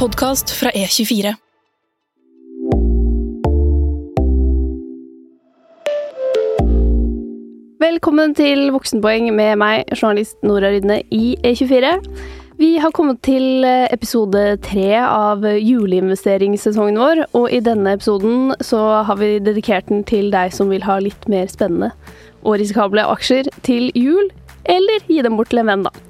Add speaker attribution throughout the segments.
Speaker 1: podkast fra E24.
Speaker 2: Velkommen til Voksenpoeng med meg, journalist Nora Rydne i E24. Vi har kommet til eh, episode tre av juleinvesteringssesongen vår, og i denne episoden så har vi dedikert den til deg som vil ha litt mer spennende og risikable aksjer til jul, eller gi dem bort til en venn, da.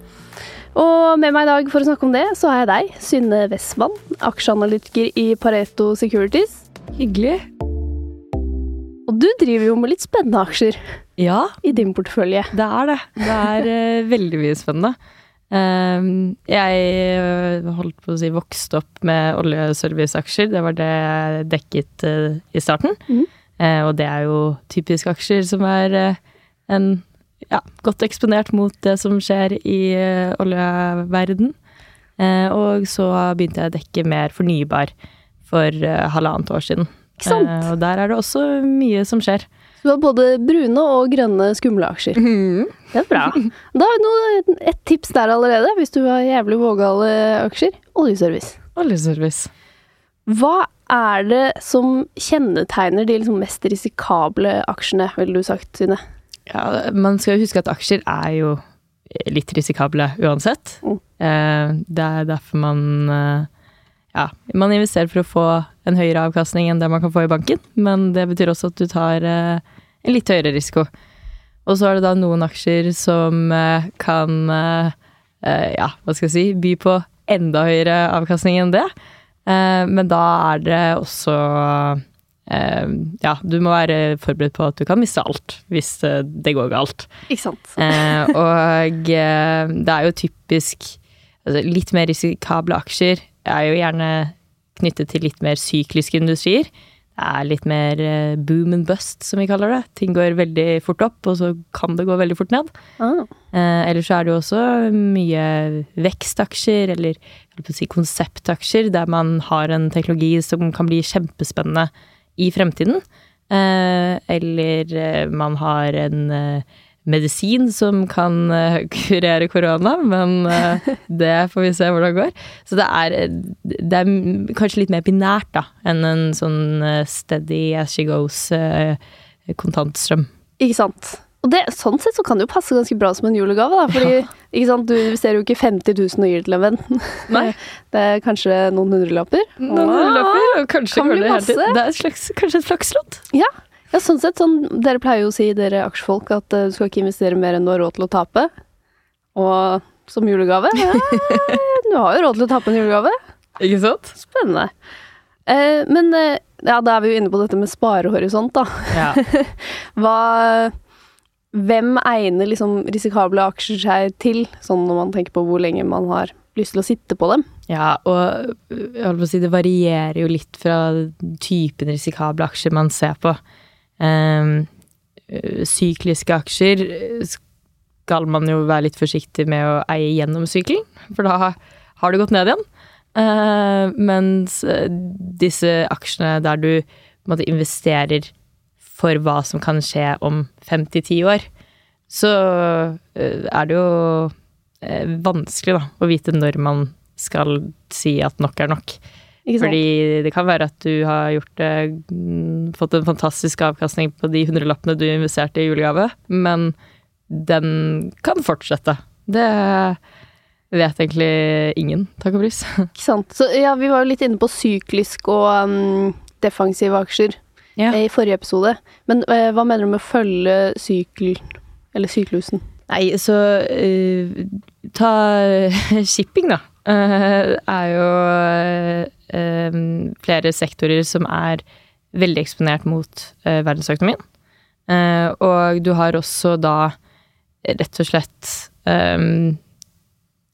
Speaker 2: Og med meg i dag for å snakke om det, så har jeg deg, Synne Westman, aksjeanalytiker i Pareto Securities.
Speaker 3: Hyggelig.
Speaker 2: Og du driver jo med litt spennende aksjer
Speaker 3: Ja,
Speaker 2: i din portefølje.
Speaker 3: det er det. Det er uh, veldig mye spennende. Um, jeg eh, holdt på å si vokste opp med oljeserviceaksjer. Det var det jeg dekket uh, i starten.
Speaker 2: Mm.
Speaker 3: Uh, og det er jo typisk aksjer som er en ja, godt eksponert mot det som skjer i uh, oljeverden. Eh, og så begynte jeg å dekke mer fornybar for eh, halvannet år siden.
Speaker 2: Ikke sant?
Speaker 3: Eh, og der er det også mye som skjer.
Speaker 2: Så du har både brune og grønne skumle aksjer. Det er bra. Da har vi noe, et tips der allerede, hvis du har jævlig vågale aksjer. Oljeservice.
Speaker 3: Oljeservice.
Speaker 2: Hva er det som kjennetegner de liksom mest risikable aksjene, ville du sagt, Synne?
Speaker 3: Ja, man skal jo huske at aksjer er jo litt risikable uansett.
Speaker 2: Mm.
Speaker 3: Eh, Det er derfor man eh, ja, man investerer for å få en høyere avkastning enn det man kan få i banken, men det betyr også at du tar eh, en litt høyere risiko. Og så er det da noen aksjer som kan ja, hva skal jeg si, by på enda høyere avkastning enn det. Men da er det også Ja, du må være forberedt på at du kan miste alt hvis eh, det går galt.
Speaker 2: Ikke sant?
Speaker 3: Eh, og eh, det er jo typisk altså Litt mer risikable aksjer er jo gjerne knyttet til litt mer sykliske industrier. Det er litt mer boom and bust, som vi kaller det. Ting går veldig fort opp, og så kan det gå veldig fort ned.
Speaker 2: Ah,
Speaker 3: Eh, ellers så er det jo også mye vekstaksjer, eller si konseptaksjer, der man har en teknologi som kan bli kjempespennende i fremtiden. Eh, eller eh, man har en eh, medisin som kan kurere korona, men det får vi se hvordan det går. Så det er, det er kanskje litt mer binært da, enn en sånn steady as she goes eh, kontantstrøm.
Speaker 2: ikke sant? Og det, sånn sett så kan det jo passe ganske bra som en julegave, da. Fordi ikke sant, du investerer jo ikke 50 000 og gir til en venn.
Speaker 3: Nei.
Speaker 2: Det er kanskje noen hundrelapper.
Speaker 3: Noen hundrelapper, og kanskje
Speaker 2: kan
Speaker 3: det
Speaker 2: masse.
Speaker 3: Det er et slags, kanskje et flakslodd.
Speaker 2: Ja, ja sånn sett. Sånn, dere pleier jo å si, dere aksjefolk, at uh, du skal ikke investere mer enn du har råd til å tape. Og som julegave ja, Du har jo råd til å tape en julegave.
Speaker 3: Ikke sant?
Speaker 2: Spennende. Uh, men uh, ja, da er vi jo inne på dette med sparehorisont, da.
Speaker 3: Ja.
Speaker 2: Hva Hvem egner liksom risikable aksjer seg til, sånn når man tenker på hvor lenge man har lyst til å sitte på dem?
Speaker 3: ja, og jeg holdt på å si, det varierer jo litt fra typen risikable aksjer man ser på. Øh, sykliske aksjer skal man jo være litt forsiktig med å eie gjennom sykkelen, for da har det gått ned igjen. Uh, mens eh, disse aksjene der du måte investerer for hva som kan skje om fem til ti år, så eh, er det jo eh, vanskelig da, å vite når man skal si at nok er nok. Fordi det kan være at du har gjort mm, fått en fantastisk avkastning på de hundrelappene du investerte i julegave, men den kan fortsette. Det vet egentlig ingen, takk og pris.
Speaker 2: Ikke sant? Så ja, vi var jo litt inne på syklisk og um, defensive aksjer
Speaker 3: Ja.
Speaker 2: eh, i forrige episode. Men eh, hva mener du med å følge sykkel, eller syklusen?
Speaker 3: Nei, så eh, ta shipping, da. Uh, er jo eh, flere sektorer som er veldig eksponert mot uh, verdensøkonomien. Og du har også da rett og slett um,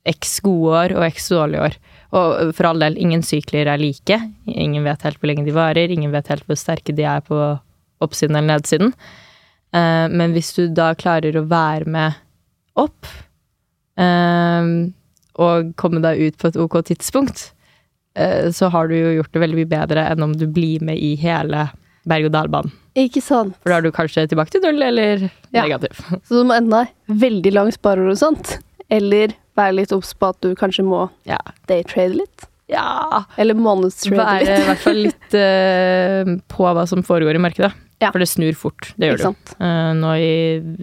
Speaker 3: x gode år og x dårlige år. Og for all del, ingen sykler er like. Ingen vet helt hvor lenge de varer, ingen vet helt hvor sterke de er på oppsiden eller nedsiden. Eh, men hvis du da klarer å være med opp, eh, og komme deg ut på et ok tidspunkt, eh, så har du jo gjort det veldig mye bedre enn om du blir med i hele berg-og-dal-banen.
Speaker 2: Ikke sant?
Speaker 3: For da er du kanskje tilbake til null eller
Speaker 2: Ja.
Speaker 3: negativ.
Speaker 2: Så du må enda veldig lang sparehorisont, eller være litt obs på at du kanskje må
Speaker 3: Ja.
Speaker 2: daytrade litt.
Speaker 3: Ja
Speaker 2: Eller månedstrade
Speaker 3: Være i hvert fall litt uh, på hva som foregår i markedet.
Speaker 2: Ja.
Speaker 3: For det snur fort. Det gjør det jo. Eh, nå, i,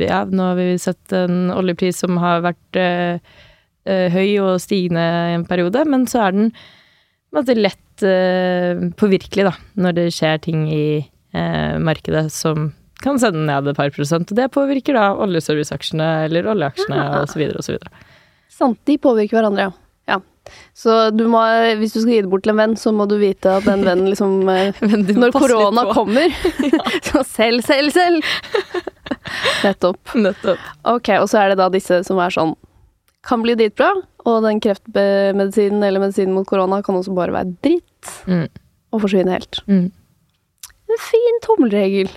Speaker 3: ja, nå har vi sett en oljepris som har vært uh, høy og stigende i en periode, men så er den måte lett påvirkelig, da, når det skjer ting i markedet som kan sende den ned et par prosent. Og det påvirker da oljeserviceaksjene eller oljeaksjene
Speaker 2: Ja.
Speaker 3: så videre.
Speaker 2: Sant, de påvirker hverandre, ja. Så du må, hvis du skal gi det bort til en venn, så må du vite at den vennen liksom eh, Når korona kommer, så selg, selg, selg! Nettopp.
Speaker 3: Nettopp.
Speaker 2: Ok, og så er det da disse som er sånn Kan bli dritbra, og den kreftmedisinen eller medisinen mot korona kan også bare være dritt
Speaker 3: Mm.
Speaker 2: og forsvinne helt.
Speaker 3: Mm.
Speaker 2: En fin tommelregel.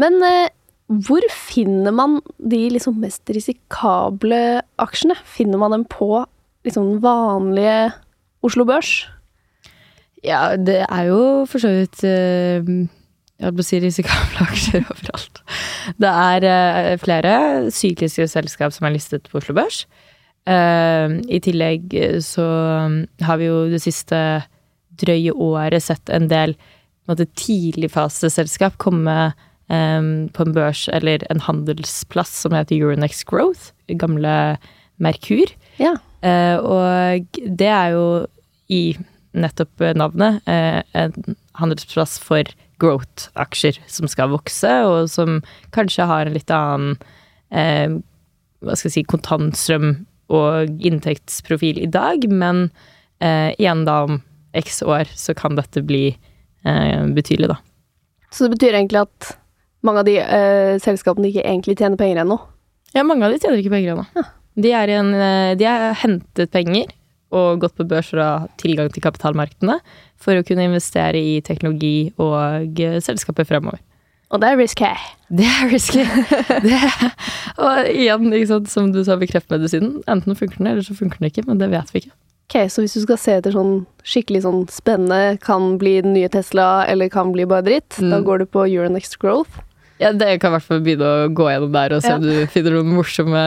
Speaker 2: Men eh, hvor finner man de liksom mest risikable aksjene? Finner man dem på liksom den vanlige Oslo Børs?
Speaker 3: Ja, det er jo for så vidt eh, Jeg holdt på å si risikable aksjer overalt. Det er eh, flere sykliske selskap som er listet på Oslo Børs. Eh, I tillegg eh, så um, har vi jo det siste drøye året sett en del tidligfaseselskap komme eh, på en børs eller en handelsplass som heter Euronext Growth, gamle Merkur.
Speaker 2: Ja.
Speaker 3: Uh, og det er jo i nettopp navnet uh, en handelsplass for growth-aksjer som skal vokse, og som kanskje har en litt annen uh, hva skal jeg si, kontantstrøm og inntektsprofil i dag, men igjen da om x år så kan dette bli betydelig, da.
Speaker 2: Så det betyr egentlig at mange av de uh, selskapene ikke egentlig tjener penger ennå.
Speaker 3: Ja, mange av de tjener ikke penger ennå. De, er i en, eh, de har hentet penger og gått på børs for å ha tilgang til kapitalmarkedene for å kunne investere i teknologi og eh, selskaper fremover.
Speaker 2: Og det er risky.
Speaker 3: Det er risky. Det, og igjen, sant, som du sa med kreftmedisinen, enten funker den, eller så funker den ikke, men det vet vi ikke.
Speaker 2: Ok, Så hvis du skal se etter sånn skikkelig sånn spennende, kan bli den nye Tesla, eller kan bli bare dritt,
Speaker 3: Mm.
Speaker 2: da går du på Euronext Growth.
Speaker 3: Ja, det kan i hvert fall begynne å gå gjennom der og se
Speaker 2: Ja.
Speaker 3: om du finner noen morsomme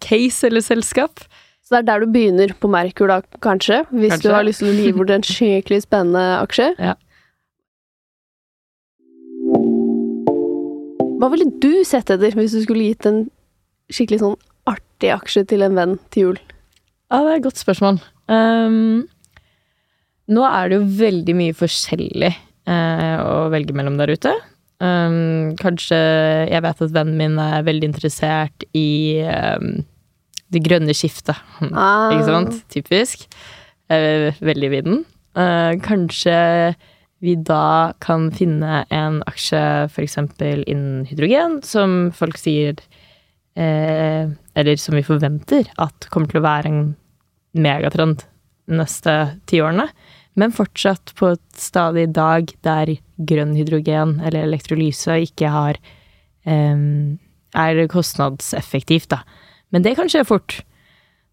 Speaker 3: case eller selskap.
Speaker 2: Så det er der du begynner på Merkur, da, kanskje? Hvis
Speaker 3: Kanskje.
Speaker 2: du har lyst til å gi bort en skikkelig spennende aksje.
Speaker 3: Ja.
Speaker 2: Hva ville du sett etter hvis du skulle gitt en skikkelig sånn artig aksje til en venn til jul?
Speaker 3: Ja, det er et godt spørsmål. Um, nå er det jo veldig mye forskjellig uh, å velge mellom der ute. Ehm, kanskje Jeg vet at vennen min er veldig interessert i um, det grønne skiftet.
Speaker 2: Ah.
Speaker 3: Ikke sant? Typisk. Uh, veldig i vinden. Eh, kanskje vi da kan finne en aksje f.eks. innen hydrogen, som folk sier eh, Eller som vi forventer at kommer til å være en megatrend de neste tiårene. Men fortsatt på et stadig dag der grønn hydrogen eller elektrolyse ikke har um, er kostnadseffektivt, da. Men det kan skje fort.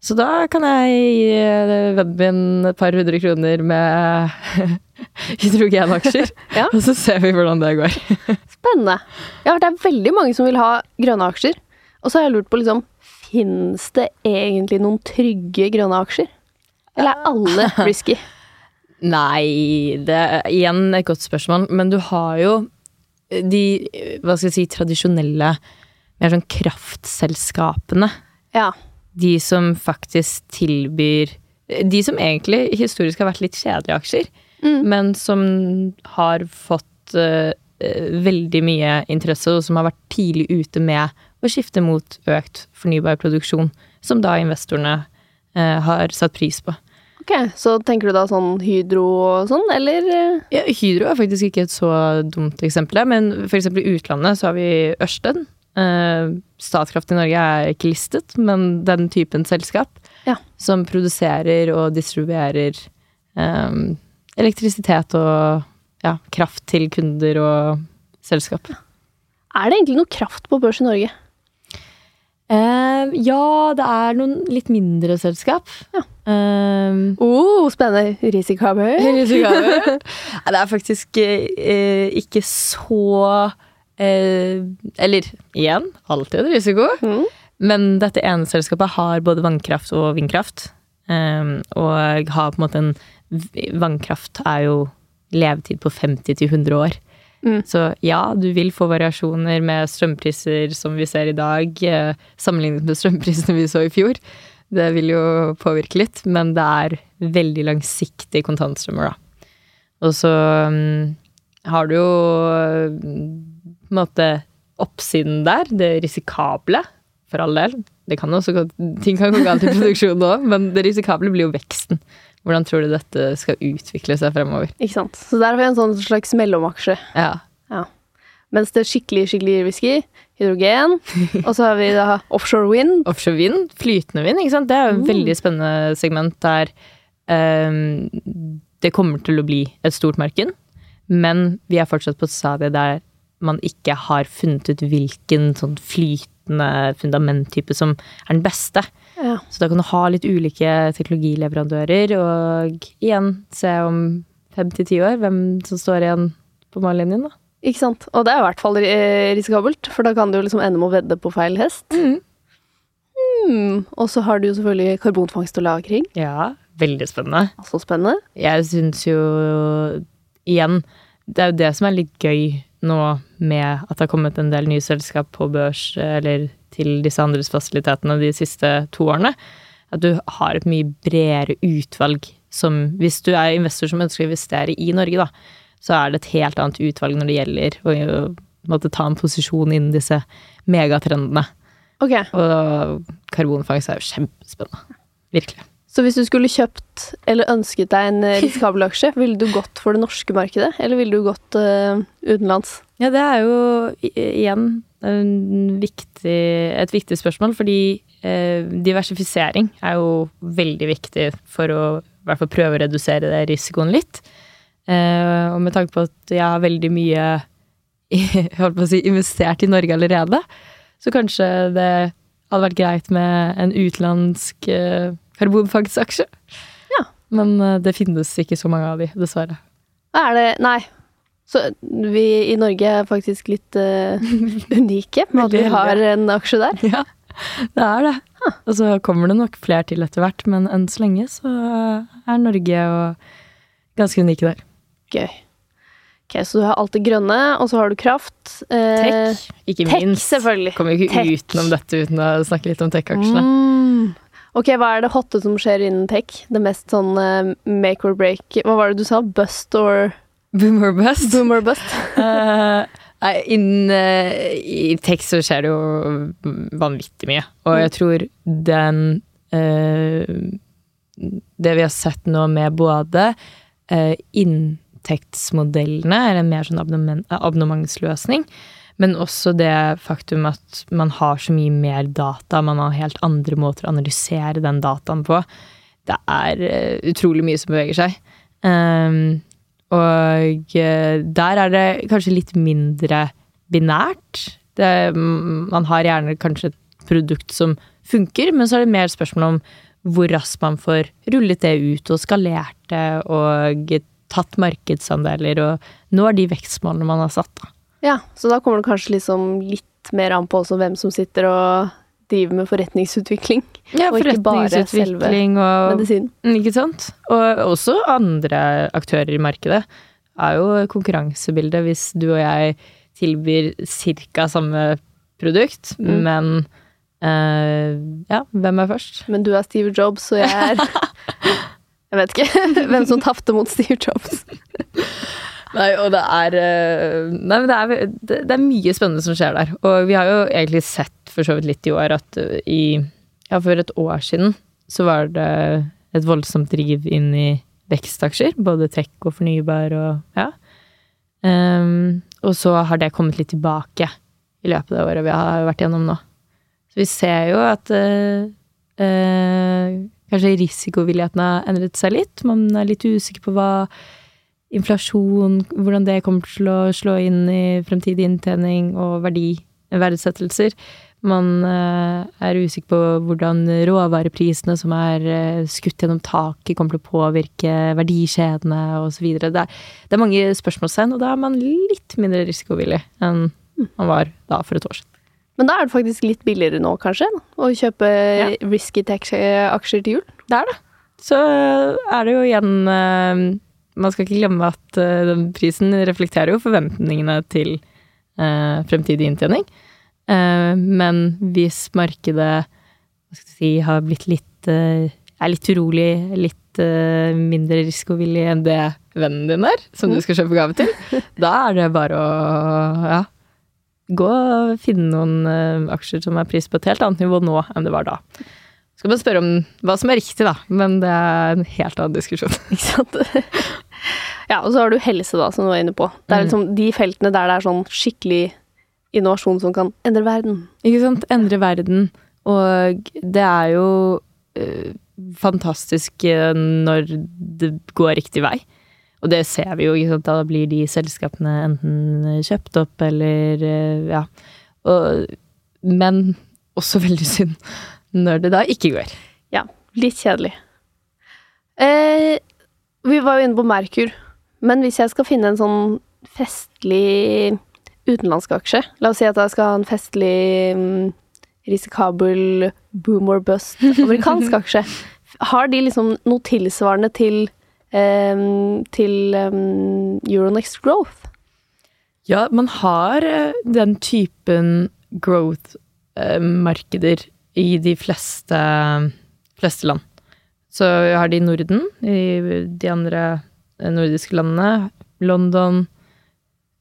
Speaker 3: Så da kan jeg gi eh, vennen min et par hundre kroner med hydrogenaksjer.
Speaker 2: Ja.
Speaker 3: Og så ser vi hvordan det går.
Speaker 2: Spennende. Ja, det er veldig mange som vil ha grønne aksjer. Og så har jeg lurt på, liksom, fins det egentlig noen trygge grønne aksjer? Eller er alle risky?
Speaker 3: Nei, det er igjen et godt spørsmål. Men du har jo de, hva skal jeg si, tradisjonelle mer sånn kraftselskapene.
Speaker 2: Ja.
Speaker 3: De som faktisk tilbyr De som egentlig historisk har vært litt kjedelige aksjer,
Speaker 2: Mm.
Speaker 3: men som har fått eh, veldig mye interesse, og som har vært tidlig ute med å skifte mot økt fornybar produksjon, som da investorene uh, har satt pris på.
Speaker 2: Ok, Så tenker du da sånn Hydro og sånn, eller? eh?
Speaker 3: Ja, Hydro er faktisk ikke et så dumt eksempel, der, men eksempel i utlandet så har vi Ørsted. Eh, Statkraft i Norge er ikke listet, men den typen selskap
Speaker 2: Ja.
Speaker 3: som produserer og distribuerer eh, elektrisitet og ja, kraft til kunder og selskap.
Speaker 2: Er det egentlig noe kraft på børs i Norge?
Speaker 3: Eh, ja, det er noen litt mindre selskap.
Speaker 2: Ja.
Speaker 3: Eh,
Speaker 2: Oh, spennende. Risikabel.
Speaker 3: Nei, det er faktisk eh, ikke så eh, Eller igjen, alltid en risiko.
Speaker 2: Mm.
Speaker 3: Men dette ene selskapet har både vannkraft og vindkraft. Um, og har på en måte en Vannkraft er jo levetid på 50 til 100 år.
Speaker 2: Mm.
Speaker 3: Så ja, du vil få variasjoner med strømpriser som vi ser i dag, eh, sammenlignet med strømprisene vi så i fjor. Det vil jo påvirke litt, men det er veldig langsiktige kontantstrømmer, da. Og så um, har du jo på en måte oppsiden der, det risikable, for all del. Det kan også ting kan gå galt i produksjonen òg, men det risikable blir jo veksten. Hvordan tror du dette skal utvikle seg fremover?
Speaker 2: Ikke sant. Så der har vi en sånn slags mellomaksje.
Speaker 3: Ja.
Speaker 2: Mens det er skikkelig, skikkelig risky, hydrogen. og så har vi da offshore wind.
Speaker 3: Offshore vind, flytende vind, ikke sant. Det er jo et
Speaker 2: Mm.
Speaker 3: veldig spennende segment der um, det kommer til å bli et stort marked, men vi er fortsatt på et stadie der man ikke har funnet ut hvilken sånn flytende fundamenttype som er den beste.
Speaker 2: Ja.
Speaker 3: Så da kan du ha litt ulike teknologileverandører, og igjen se om fem til ti år hvem som står igjen på mållinjen, da.
Speaker 2: Ikke sant. Og det er i hvert fall eh, risikabelt, for da kan du jo liksom ende med å vedde på feil hest. Mm. Og så har du jo selvfølgelig karbonfangst og -lagring.
Speaker 3: Ja, veldig spennende.
Speaker 2: Altså spennende.
Speaker 3: Jeg syns jo igjen Det er jo det som er litt gøy nå med at det har kommet en del nye selskap på børs eller til disse andres fasilitetene de siste to årene. At du har et mye bredere utvalg som Hvis du er investor som ønsker å investere i Norge, da, så er det et helt annet utvalg når det gjelder å måtte ta en posisjon innen disse megatrendene.
Speaker 2: Okay.
Speaker 3: Og karbonfangst er jo kjempespennende. Virkelig.
Speaker 2: Så hvis du skulle kjøpt eller ønsket deg en eh, risikabel aksje, ville du gått for det norske markedet, eller ville du gått uh, utenlands?
Speaker 3: Ja, det er jo igjen viktig, et viktig spørsmål, fordi uh, diversifisering er jo veldig viktig for å i hvert fall prøve å redusere risikoen litt. Eh, og med tanke på at jeg har veldig mye holdt på å si, investert i Norge allerede, så kanskje det hadde vært greit med en utenlandsk eh, karbonfangstaksje.
Speaker 2: Ja.
Speaker 3: Men eh, det finnes ikke så mange av de, dessverre.
Speaker 2: Er det Nei. Så vi i Norge er faktisk litt unike med at vi har en aksje der.
Speaker 3: Ja, det er det. Og så kommer det nok flere til etter hvert, men enn så lenge så er Norge og ganske unike der.
Speaker 2: Gøy. Ok, Så du har alt det grønne, og så har du kraft. Eh,
Speaker 3: Tech, ikke
Speaker 2: tech,
Speaker 3: minst.
Speaker 2: selvfølgelig.
Speaker 3: Kommer ikke
Speaker 2: Tech.
Speaker 3: utenom dette uten å snakke litt om tech-aksjene.
Speaker 2: Mm. Ok, hva er det hotte som skjer innen tech? Det mest sånn eh, make or break Hva var det du sa? Bust or
Speaker 3: Boom or bust.
Speaker 2: boom or bust?
Speaker 3: uh, innen uh, I tech så skjer det jo vanvittig mye. Og jeg tror den uh, Det vi har sett nå med både uh, inntektsmodellene, er en mer sånn abonnement, abonnementsløsning, men også det faktum at man har så mye mer data, man har helt andre måter å analysere den dataen på. Det er eh, utrolig mye som beveger seg. Um, og eh, der er det kanskje litt mindre binært. Det, man har gjerne kanskje et produkt som funker, men så er det mer spørsmål om hvor raskt man får rullet det ut og skalert det og tatt markedsandeler og nå er de vekstmålene man har satt. Da.
Speaker 2: Ja, så da kommer det kanskje liksom litt mer an på også hvem som sitter og driver med forretningsutvikling.
Speaker 3: Ja,
Speaker 2: Og
Speaker 3: forretningsutvikling og
Speaker 2: Medisin.
Speaker 3: Mm, Ikke sant? Og også andre aktører i markedet er jo konkurransebildet hvis du og jeg tilbyr ca. samme produkt,
Speaker 2: Mm.
Speaker 3: men eh, ja, hvem er først?
Speaker 2: Men du er Steve Jobs, og jeg er Jeg vet ikke hvem som tapte mot Steve Jobs.
Speaker 3: Nei, og det er eh, Nei, det er, det, er mye spennende som skjer der. Og vi har jo egentlig sett for så vidt litt i år at eh, i Ja, for et år siden så var det et voldsomt driv inn i vekstaksjer. Både tech og fornybar og ja. Um, og så har det kommet litt tilbake i løpet av året vi har vært gjennom nå. Så vi ser jo at uh, eh, kanskje risikovilligheten har endret seg litt. Man er litt usikker på hva inflasjon, hvordan det kommer til å slå inn i fremtidig inntjening og verdi, verdsettelser. Man eh, er usikker på hvordan råvareprisene som er eh, skutt gjennom taket, kommer til å påvirke verdikjedene osv. Det, er- det er mange spørsmålstegn, og da er man litt mindre risikovillig enn man var da for et år siden.
Speaker 2: Men da er det faktisk litt billigere nå, kanskje, å kjøpe
Speaker 3: Ja.
Speaker 2: risky tech-aksjer til jul.
Speaker 3: Det er det. så er det jo igjen eh, Man skal ikke glemme at eh, den prisen reflekterer jo forventningene til eh, fremtidig inntjening. Eh, men hvis markedet hva skal si, har blitt litt eh, er litt urolig, litt eh, mindre risikovillig enn det vennen din er, som du skal kjøpe gave til, da er det bare å ja, gå og finne noen eh, aksjer som er pris på et helt annet nivå nå enn det var da. Skal man spørre om hva som er riktig, da, men det er en helt annen diskusjon.
Speaker 2: Ikke sant? ja, og så har du helse, da, som du var inne på. Det er liksom de feltene der det er sånn skikkelig innovasjon som kan endre verden.
Speaker 3: Ikke sant? Endre verden. Og det er jo øh, fantastisk øh, når det går riktig vei. Og det ser vi jo, ikke sant. Da blir de selskapene enten kjøpt opp eller øh, ja. Og, men også veldig synd når det da ikke går.
Speaker 2: Ja, litt kjedelig. Eh, vi var jo inne på Merkur, men hvis jeg skal finne en sånn festlig utenlandsk aksje La oss si at jeg skal ha en festlig mm, risikabel boom or bust amerikansk aksje. Har de liksom noe tilsvarende til, eh, til Euronext Growth?
Speaker 3: Ja, man har eh, den typen growth-markeder i de fleste, fleste land. Så vi har det i Norden, i de andre eh, nordiske landene. London,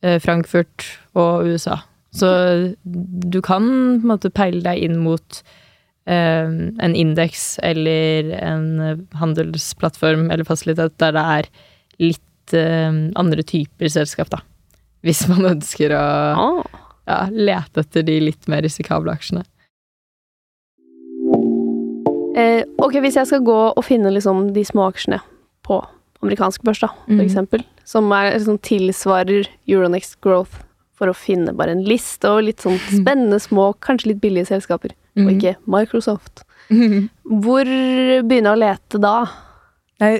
Speaker 3: eh, Frankfurt og USA. Så du kan på en måte peile deg inn mot eh, en indeks eller en handelsplattform eller fasilitet der det er litt eh, andre typer selskap, da. Hvis man ønsker å
Speaker 2: Ah.
Speaker 3: ja, lete etter de litt mer risikable aksjene.
Speaker 2: Eh, ok, hvis jeg skal gå og finne liksom de små aksjene på amerikansk børs, da, for
Speaker 3: Mm.
Speaker 2: eksempel, som er, liksom, tilsvarer Euronext Growth, for å finne bare en liste og litt sånn spennende, små, kanskje litt billige selskaper, og
Speaker 3: Mm.
Speaker 2: ikke Microsoft. Hvor begynner jeg å lete da?
Speaker 3: Nei,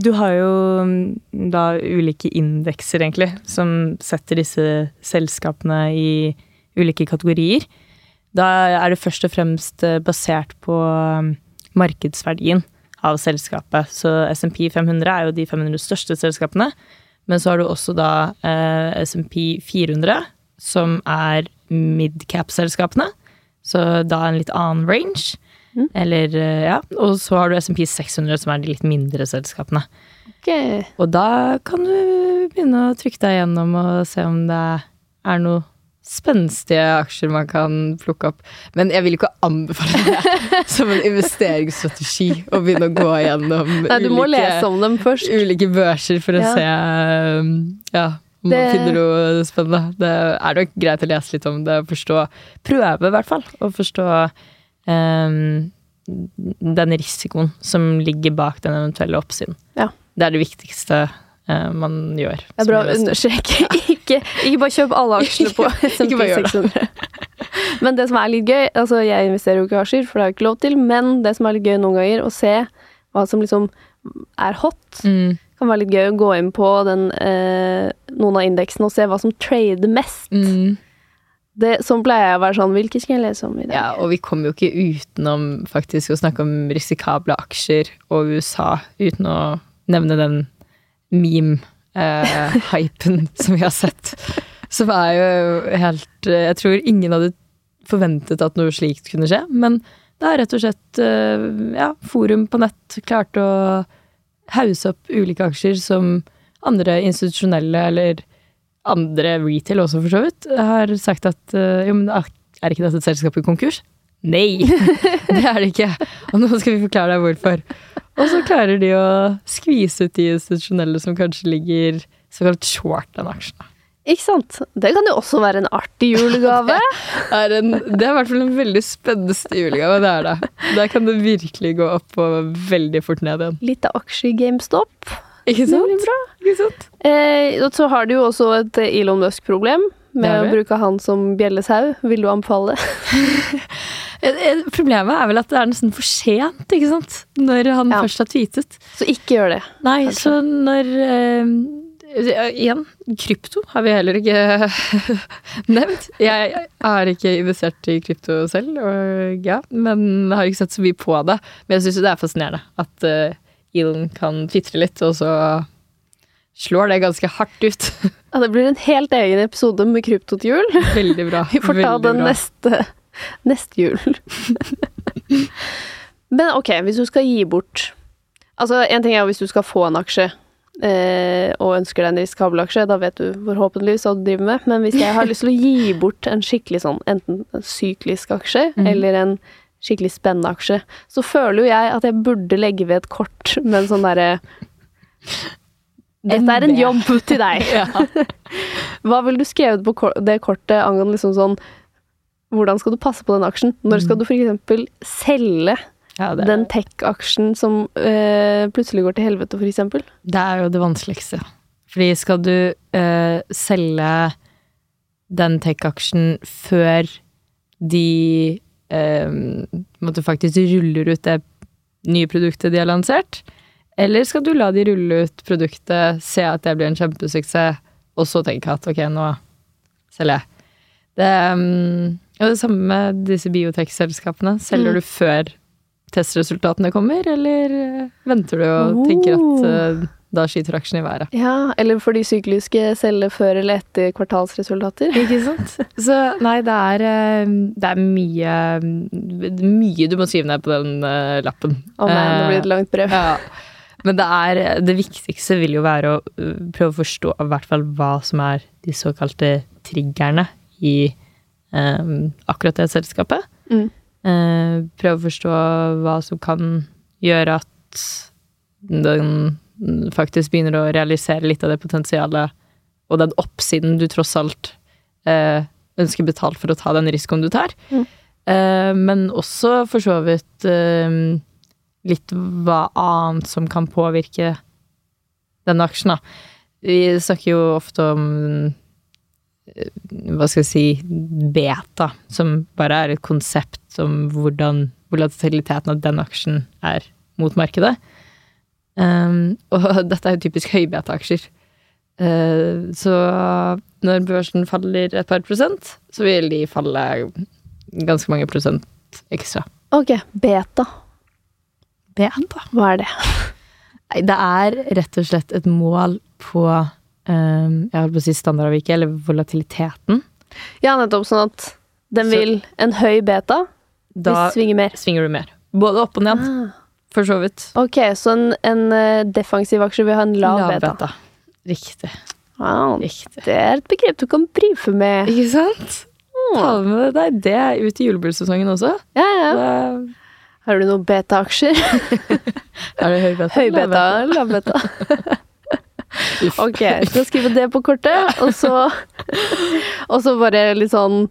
Speaker 3: du har jo mm, da ulike indekser, egentlig, som setter disse selskapene i ulike kategorier. Da er det først og fremst eh, basert på mm, markedsverdien av selskapet. Så SMP 500 er jo de 500 største selskapene. Men så har du også da eh, SMP 400, som er midcap-selskapene. Så da en litt annen range.
Speaker 2: Mm.
Speaker 3: Eller, eh, ja. Og så har du SMP 600, som er de litt mindre selskapene.
Speaker 2: Okay.
Speaker 3: Og da kan du begynne å trykke deg gjennom og se om det er noe spenstige aksjer man kan plukke opp. Men jeg vil ikke anbefale det som en investeringsstrategi å begynne å gå gjennom
Speaker 2: Nei,
Speaker 3: ulike, ulike børser for å
Speaker 2: Ja.
Speaker 3: se um, ja, om
Speaker 2: Det-
Speaker 3: man finner noe spennende. Det er nok greit å lese litt om det og forstå Prøve, i hvert fall, å forstå um, den risikoen som ligger bak den eventuelle oppsiden.
Speaker 2: Ja.
Speaker 3: Det er det viktigste uh, man gjør.
Speaker 2: Det er bra å understreke. Ikke, ikke bare kjøp alle aksjene på SMP
Speaker 3: Ikke bare gjør
Speaker 2: 600. Men det som er litt gøy Altså, jeg investerer jo ikke i aksjer, for det har jeg ikke lov til, men det som er litt gøy noen ganger, å se hva som liksom er hot,
Speaker 3: Mm.
Speaker 2: Kan være litt gøy å gå inn på den, eh, noen av indeksene og se hva som trader mest.
Speaker 3: Mm.
Speaker 2: Det, sånn pleier jeg å være sånn Hvilke skal jeg lese om i dag?
Speaker 3: Ja, og vi kommer jo ikke utenom faktisk å snakke om risikable aksjer og USA uten å nevne den meme-hypen som vi har sett. Som er jo helt eh, Jeg tror ingen hadde forventet at noe slikt kunne skje, men det er rett og slett eh, ja, forum på nett klarte å hause opp ulike aksjer som andre institusjonelle eller andre retail også, for så vidt, har sagt at eh, jo, men er ikke dette et selskap i konkurs? Nei, det er det ikke. Og nå skal vi forklare deg hvorfor. Og så klarer de å skvise ut de institusjonelle som kanskje ligger såkalt short den aksjen.
Speaker 2: Ikke sant? Det kan jo også være en artig julegave.
Speaker 3: Det er, en, det er i hvert fall en veldig spennende julegave, det er det. Der kan det virkelig gå opp og veldig fort ned igjen.
Speaker 2: Litt av aksje i GameStop.
Speaker 3: Ikke
Speaker 2: Det
Speaker 3: sant?
Speaker 2: blir bra.
Speaker 3: Ikke sant?
Speaker 2: Eh, så har du jo også et eh, Elon Musk-problem med å bruke han som bjellesau. Vil du anbefale det?
Speaker 3: Eh, eh, Problemet er vel at det er nesten for sent, ikke sant? Når han
Speaker 2: Ja.
Speaker 3: først har tweetet.
Speaker 2: Så ikke gjør det.
Speaker 3: Nei,
Speaker 2: Kanskje.
Speaker 3: så når eh, Igjen, krypto har vi heller ikke nevnt. Jeg er ikke investert i krypto selv, og, ja, men har ikke sett så mye på det. Men jeg syns det er fascinerende at eh, Elon kan tvitre litt, og så slår det ganske hardt ut.
Speaker 2: Ja, det blir en helt egen episode med krypto til jul.
Speaker 3: Veldig bra.
Speaker 2: Vi får ta
Speaker 3: Veldig
Speaker 2: den
Speaker 3: bra.
Speaker 2: neste, neste jul. Men ok, hvis du skal gi bort Altså, en ting er hvis du skal få en aksje, eh, og ønsker deg en risikabel aksje, da vet du forhåpentligvis hva du driver med. Men hvis jeg har lyst til å gi bort en skikkelig sånn, enten en syklisk aksje,
Speaker 3: mm.
Speaker 2: eller en skikkelig spennende aksje, så føler jo jeg at jeg burde legge ved et kort med en sånn derre Dette er en jobb til deg. Hva ville du skrevet på det kortet angående liksom sånn Hvordan skal du passe på den aksjen? Når skal du f.eks. selge
Speaker 3: Ja, det,
Speaker 2: den tech-aksjen som eh, plutselig går til helvete, f.eks.?
Speaker 3: det er jo det vanskeligste. Fordi skal du eh, selge den tech-aksjen før de eh, faktisk ruller ut det nye produktet de har lansert? Eller skal du la de rulle ut produktet, se at det blir en kjempesuksess, og så tenke at ok, nå selger jeg. Det, og det samme med disse biotech-selskapene. Selger
Speaker 2: Mm.
Speaker 3: du før testresultatene kommer, eller eh, venter du og tenker at uh, da skyter aksjen i været?
Speaker 2: Ja, eller for de sykliske selge før eller etter kvartalsresultater.
Speaker 3: Ikke sant? Så nei, det er, eh, det er mye, mye du må skrive ned på den uh, lappen.
Speaker 2: Å nei, det blir et langt brev.
Speaker 3: Ja. Men det er Det viktigste vil jo være å prøve å forstå i hvert fall hva som er de såkalte triggerne i um, akkurat det selskapet.
Speaker 2: Mm.
Speaker 3: Eh, prøve å forstå hva som kan gjøre at den faktisk begynner å realisere litt av det potensialet og den oppsiden du tross alt eh, ønsker betalt for å ta den risikoen du tar.
Speaker 2: Mm.
Speaker 3: Eh, men også for så vidt eh, litt hva annet som kan påvirke denne aksjen, da. Vi snakker jo ofte om hva skal jeg si beta, som bare er et konsept om hvordan volatiliteten av den aksjen er mot markedet. Um, og dette er jo typisk høybeta-aksjer. Uh, så når børsen faller et par prosent, så vil de falle ganske mange prosent ekstra.
Speaker 2: Ok, beta.
Speaker 3: Beta?
Speaker 2: Hva er det?
Speaker 3: Nei, det er rett og slett et mål på um, jeg holdt på å si standardavviket, eller volatiliteten.
Speaker 2: Ja, nettopp sånn at den
Speaker 3: Så-
Speaker 2: vil en høy beta
Speaker 3: Da
Speaker 2: svinger mer.
Speaker 3: svinger du mer. Både opp og ned,
Speaker 2: Ah.
Speaker 3: for så vidt.
Speaker 2: Ok, så en, en eh, defensiv aksje vil ha en lav, beta.
Speaker 3: Riktig.
Speaker 2: Wow,
Speaker 3: Riktig.
Speaker 2: det er et begrep du kan brife med.
Speaker 3: Ikke sant? Ta med deg det ut i julebordsesongen også.
Speaker 2: Ja, ja.
Speaker 3: Da
Speaker 2: Har du noen beta-aksjer?
Speaker 3: er det høybeta.
Speaker 2: Høybeta beta, lavbeta?
Speaker 3: Uff.
Speaker 2: Ok, så skrive det på kortet, og så Og så bare litt sånn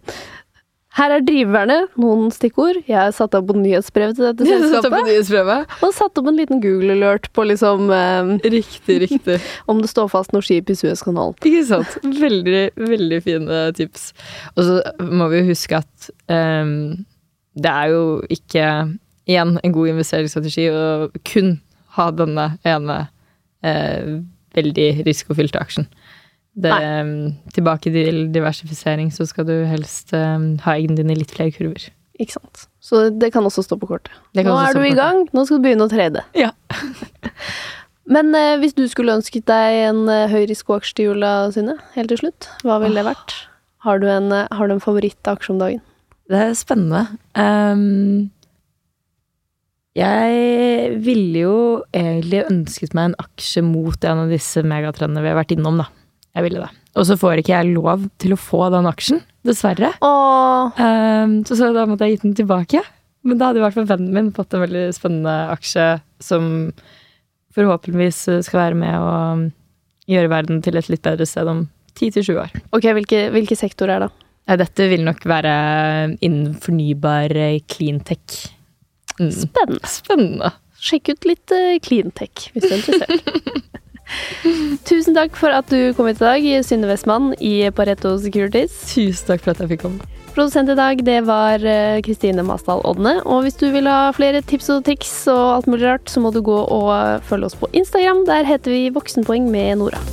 Speaker 2: Her er driverne, noen stikkord. Jeg satte satt opp på nyhetsbrevet til dette selskapet. Og satt opp en liten Google-alert på liksom eh,
Speaker 3: Riktig, riktig.
Speaker 2: om det står fast noe skip i Suezkanalen.
Speaker 3: Ikke sant? Veldig, veldig fine tips. Og så må vi jo huske at ehm, det er jo ikke igjen en god investeringsstrategi å kun ha denne ene eh, veldig risikofylte aksjen. Det, ehm, tilbake til diversifisering, så skal du helst um, ha eggene dine i litt flere kurver.
Speaker 2: Ikke sant. Så det kan også stå på kortet. Nå er du i gang, nå skal du begynne å trede.
Speaker 3: Ja.
Speaker 2: Men eh, hvis du skulle ønsket deg en eh, høy risikoaksje til jula, Synne, helt til slutt, hva ville det vært? Har du en, eh, har du en favorittaksje om dagen?
Speaker 3: Det er spennende. Ehm, jeg ville jo egentlig ønsket meg en aksje mot en av disse megatrendene vi har vært innom, da. Jeg ville det. Og så får ikke jeg lov til å få den aksjen, dessverre. Ehm, så, så da måtte jeg gitt den tilbake. Men da hadde i hvert fall vennen min fått en veldig spennende aksje som forhåpentligvis skal være med å gjøre verden til et litt bedre sted om 10-20 år.
Speaker 2: ok, hvilke, hvilke sektorer er det?
Speaker 3: Nei, dette vil nok være innen fornybar eh, cleantech. Mm.
Speaker 2: Spennende.
Speaker 3: Spennende.
Speaker 2: Sjekk ut litt uh, cleantech, hvis du er interessert. Tusen takk for at du kom hit i dag, Synne Westmann i Pareto Securities.
Speaker 3: Tusen takk for at jeg fikk komme.
Speaker 2: Produsent i dag, det var eh, Kristine Masdal Odne. Og hvis du vil ha flere tips og triks og alt mulig rart, så må du gå og følge oss på Instagram. Der heter vi Voksenpoeng med Nora.